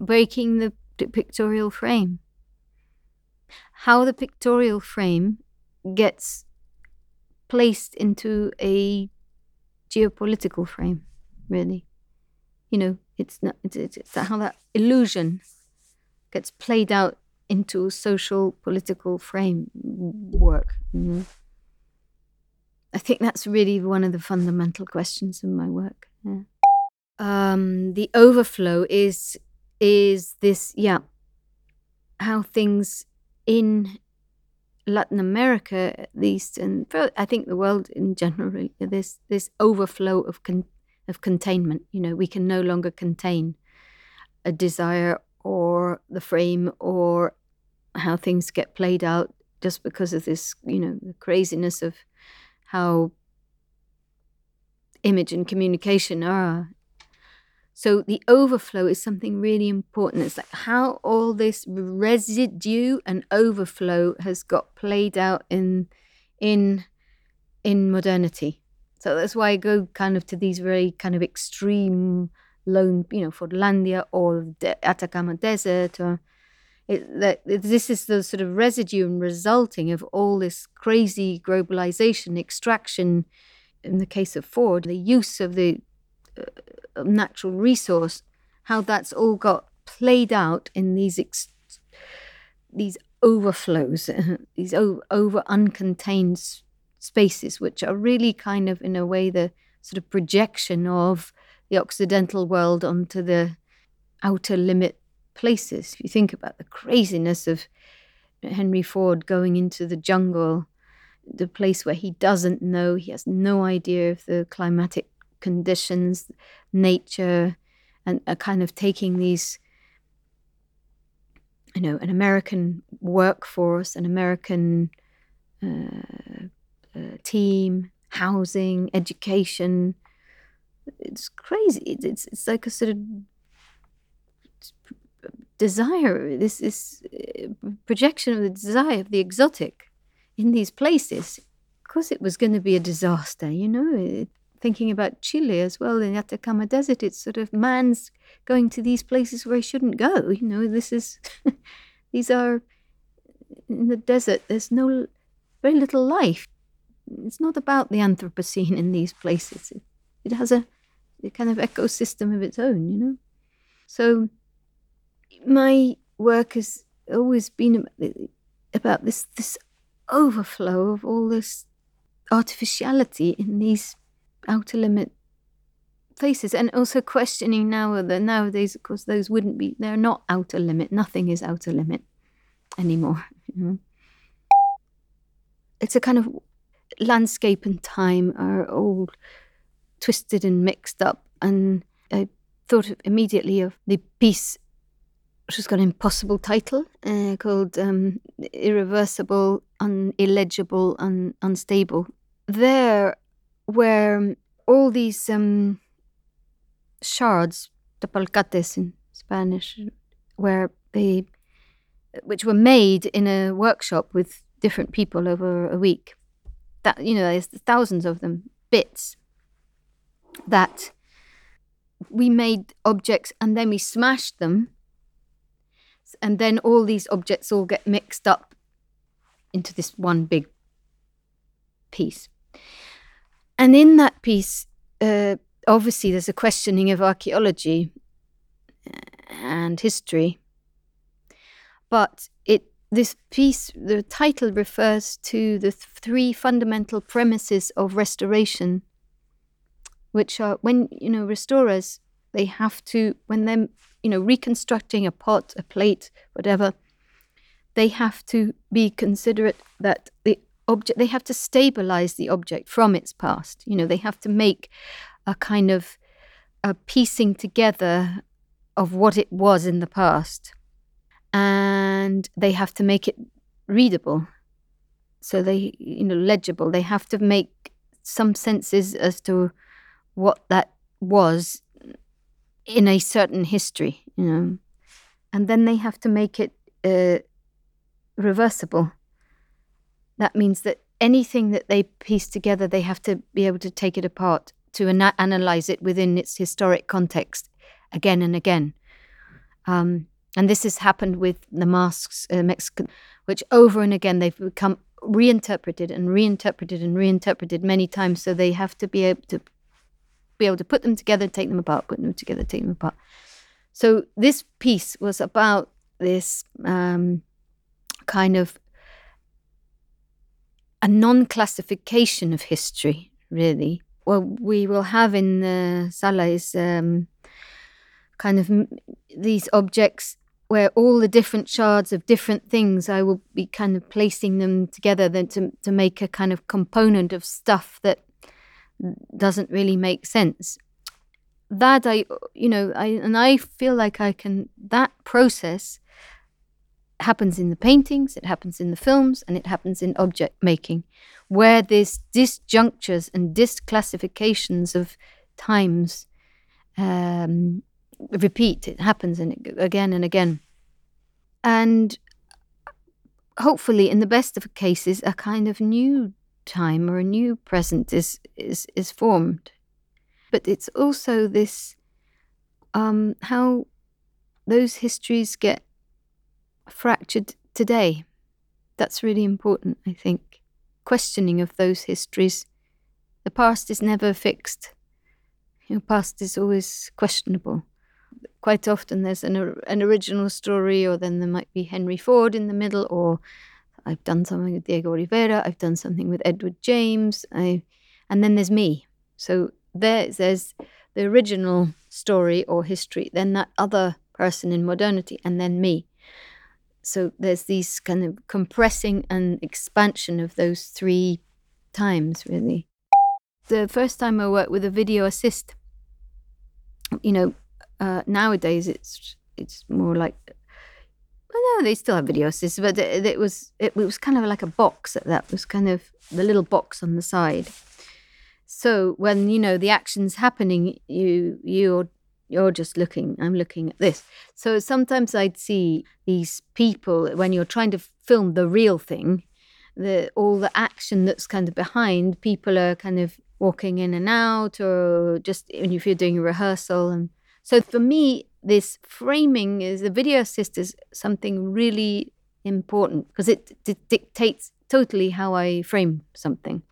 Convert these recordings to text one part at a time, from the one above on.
breaking the pictorial frame. How the pictorial frame gets placed into a geopolitical frame, really. You know, it's not it's, it's, how that illusion gets played out into social political framework. Know? I think that's really one of the fundamental questions in my work. Yeah. Um, the overflow is is this yeah how things in Latin America at least and I think the world in general this this overflow of con- of containment you know we can no longer contain a desire or the frame or how things get played out just because of this, you know, the craziness of how image and communication are. So the overflow is something really important. It's like how all this residue and overflow has got played out in in in modernity. So that's why I go kind of to these very kind of extreme lone, you know, Fordlandia or the Atacama Desert or it, that this is the sort of residue and resulting of all this crazy globalization, extraction, in the case of Ford, the use of the uh, natural resource, how that's all got played out in these ex- these overflows, these o- over uncontained spaces, which are really kind of in a way the sort of projection of the Occidental world onto the outer limit places. If you think about the craziness of Henry Ford going into the jungle, the place where he doesn't know, he has no idea of the climatic conditions, nature, and a kind of taking these, you know, an American workforce, an American uh, uh, team, housing, education. It's crazy. It's, it's like a sort of desire, this, this uh, projection of the desire of the exotic in these places. Of course, it was going to be a disaster, you know. Thinking about Chile as well, in the Atacama Desert, it's sort of man's going to these places where he shouldn't go. You know, this is, these are in the desert, there's no, very little life. It's not about the Anthropocene in these places. It, it has a, a kind of ecosystem of its own, you know. So my work has always been uh, about this this overflow of all this artificiality in these outer limit places and also questioning now that nowadays of course those wouldn't be they're not outer limit nothing is outer limit anymore it's a kind of landscape and time are all twisted and mixed up and i thought immediately of the piece which has got an impossible title uh, called um, Irreversible, un- Illegible, un- Unstable. There, where all these um, shards, tepalcates in Spanish, where they, which were made in a workshop with different people over a week. That you know, there's thousands of them, bits that we made objects and then we smashed them and then all these objects all get mixed up into this one big piece. And in that piece, uh, obviously, there's a questioning of archaeology and history. But it this piece, the title refers to the th- three fundamental premises of restoration, which are when you know restorers they have to when they're you know, reconstructing a pot, a plate, whatever, they have to be considerate that the object, they have to stabilize the object from its past. You know, they have to make a kind of a piecing together of what it was in the past. And they have to make it readable. So they, you know, legible. They have to make some senses as to what that was in a certain history, you know, and then they have to make it uh, reversible. That means that anything that they piece together, they have to be able to take it apart to ana- analyze it within its historic context again and again. Um, and this has happened with the masks, uh, Mexican, which over and again they've become reinterpreted and reinterpreted and reinterpreted many times. So they have to be able to be able to put them together, take them apart, put them together, take them apart. So this piece was about this um, kind of a non-classification of history, really. What we will have in the sala is um, kind of these objects where all the different shards of different things, I will be kind of placing them together then to, to make a kind of component of stuff that doesn't really make sense. That I, you know, I and I feel like I can. That process happens in the paintings, it happens in the films, and it happens in object making, where there's disjunctures and disclassifications of times um, repeat. It happens and again and again. And hopefully, in the best of cases, a kind of new time or a new present is is is formed. But it's also this um, how those histories get fractured today. That's really important, I think. Questioning of those histories. The past is never fixed. Your past is always questionable quite often there's an, an original story, or then there might be Henry Ford in the middle, or I've done something with Diego Rivera, I've done something with Edward James, I, and then there's me. So there, there's the original story or history, then that other person in modernity, and then me. So there's these kind of compressing and expansion of those three times, really. The first time I worked with a video assist, you know, uh, nowadays, it's it's more like well, no, they still have video assists, but it, it was it, it, was kind of like a box that was kind of the little box on the side. So when you know the action's happening, you you're you're just looking. I'm looking at this. So sometimes I'd see these people when you're trying to film the real thing, the all the action that's kind of behind. People are kind of walking in and out, or just if you're doing a rehearsal and so for me, this framing is the video assist is something really important because it, it dictates totally how I frame something.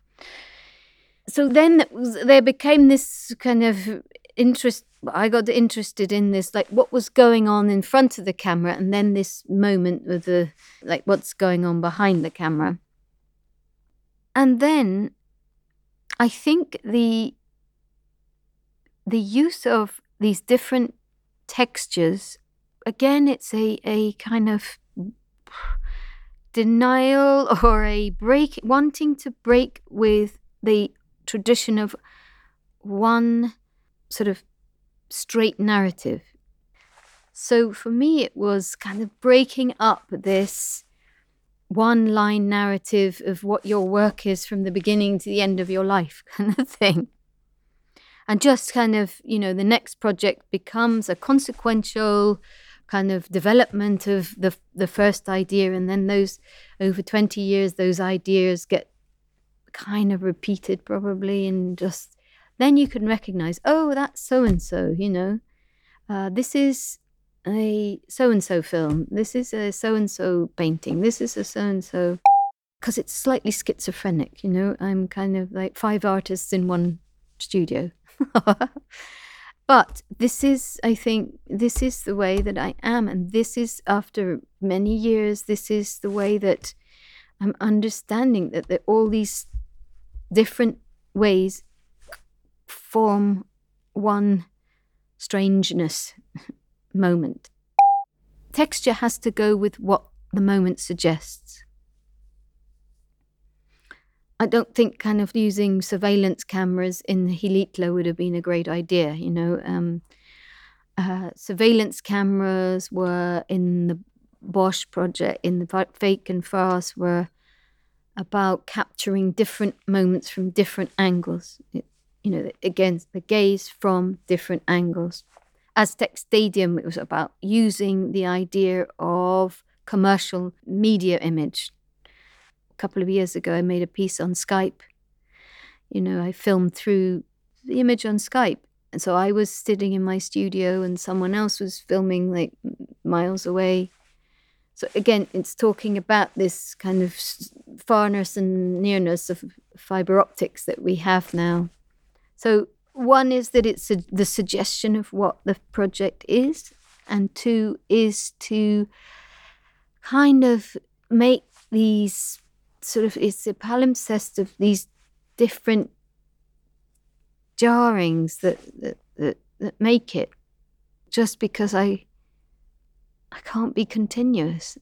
So then there became this kind of interest. I got interested in this, like what was going on in front of the camera, and then this moment of the like what's going on behind the camera. And then I think the the use of these different textures. Again, it's a, a kind of denial or a break, wanting to break with the tradition of one sort of straight narrative. So for me, it was kind of breaking up this one line narrative of what your work is from the beginning to the end of your life kind of thing and just kind of you know the next project becomes a consequential kind of development of the the first idea and then those over 20 years those ideas get kind of repeated probably and just then you can recognize oh that's so and so you know? Uh, this is a so and so film. This is a so and so painting. This is a so and so because it's slightly schizophrenic you know? I'm kind of like five artists in one studio. But this is, I think, this is the way that I am. And this is, after many years, this is the way that I'm understanding that, all these different ways form one strangeness moment. Texture has to go with what the moment suggests. I don't think kind of using surveillance cameras in the Xilitla would have been a great idea. You know, um, uh, surveillance cameras were in the Bosch project, in the Fake and Fast, were about capturing different moments from different angles. It, you know, again, the gaze from different angles. Aztec Stadium, it was about using the idea of commercial media image a couple of years ago, I made a piece on Skype. You know, I filmed through the image on Skype. And so I was sitting in my studio and someone else was filming like miles away. So again, it's talking about this kind of farness and nearness of fiber optics that we have now. So one is that it's a, the suggestion of what the project is, and two is to kind of make these sort of it's a palimpsest of these different jarrings that that, that, that make it just because I I can't be continuous.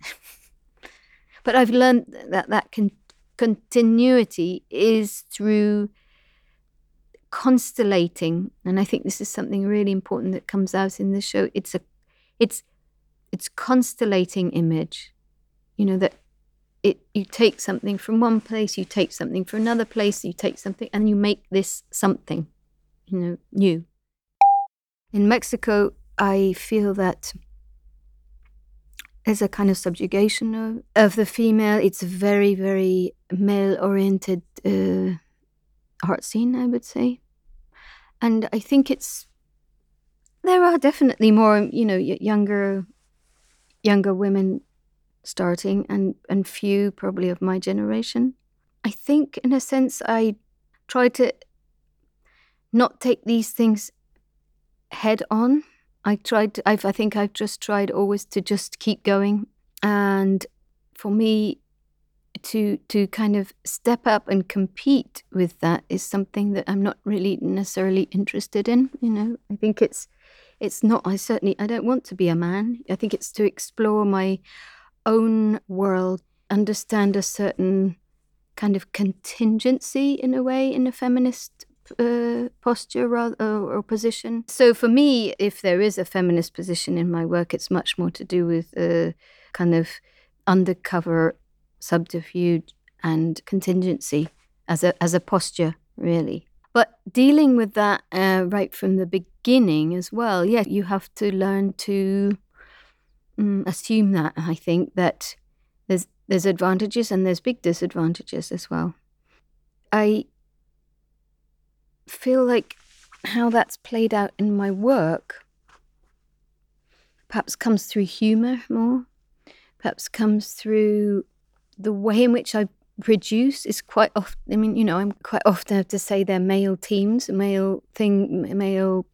but I've learned that that con- continuity is through constellating, and I think this is something really important that comes out in the show. It's a, it's, it's constellating image. You know that it you take something from one place, you take something from another place, you take something, and you make this something, you know, new. In Mexico, I feel that there's a kind of subjugation of, of the female. It's very, very male oriented uh, art scene, I would say. And I think it's, there are definitely more, you know, younger, younger women starting and, and few probably of my generation. I think, in a sense, I try to not take these things head on. I tried. I've, I think I've just tried always to just keep going, and for me, to to kind of step up and compete with that is something that I'm not really necessarily interested in. You know, I think it's it's not. I certainly I don't want to be a man. I think it's to explore my own world, understand a certain kind of contingency in a way in a feminist uh, posture rather, or, or, position. So for me, if there is a feminist position in my work, it's much more to do with a kind of undercover subterfuge and contingency as a as a posture, really. But dealing with that uh, right from the beginning as well, yeah, you have to learn to mm, assume that. I think that there's there's advantages and there's big disadvantages as well. I feel like how that's played out in my work perhaps comes through humor more, perhaps comes through the way in which I produce is quite often. I mean, you know, I'm quite often have to say they're male teams, male thing, male.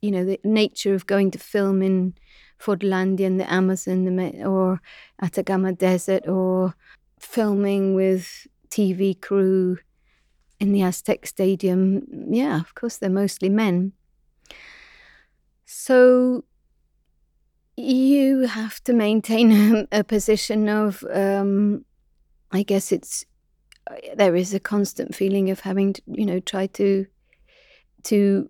You know, the nature of going to film in Fordlandia and the Amazon the, or Atacama Desert or filming with TV crew in the Aztec Stadium. Yeah, of course, they're mostly men. So you have to maintain a, a position of, um, I guess it's, uh, there is a constant feeling of having to, you know, try to, to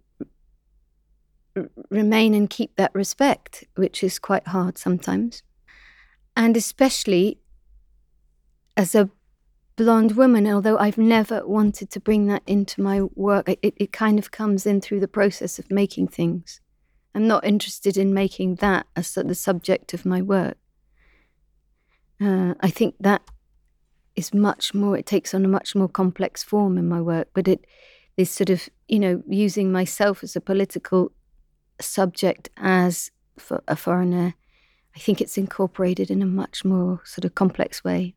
remain and keep that respect, which is quite hard sometimes. And especially as a blonde woman, although I've never wanted to bring that into my work, it, it kind of comes in through the process of making things. I'm not interested in making that as the subject of my work. Uh, I think that is much more, it takes on a much more complex form in my work, but it is sort of, you know, using myself as a political subject as for a foreigner, I think it's incorporated in a much more sort of complex way.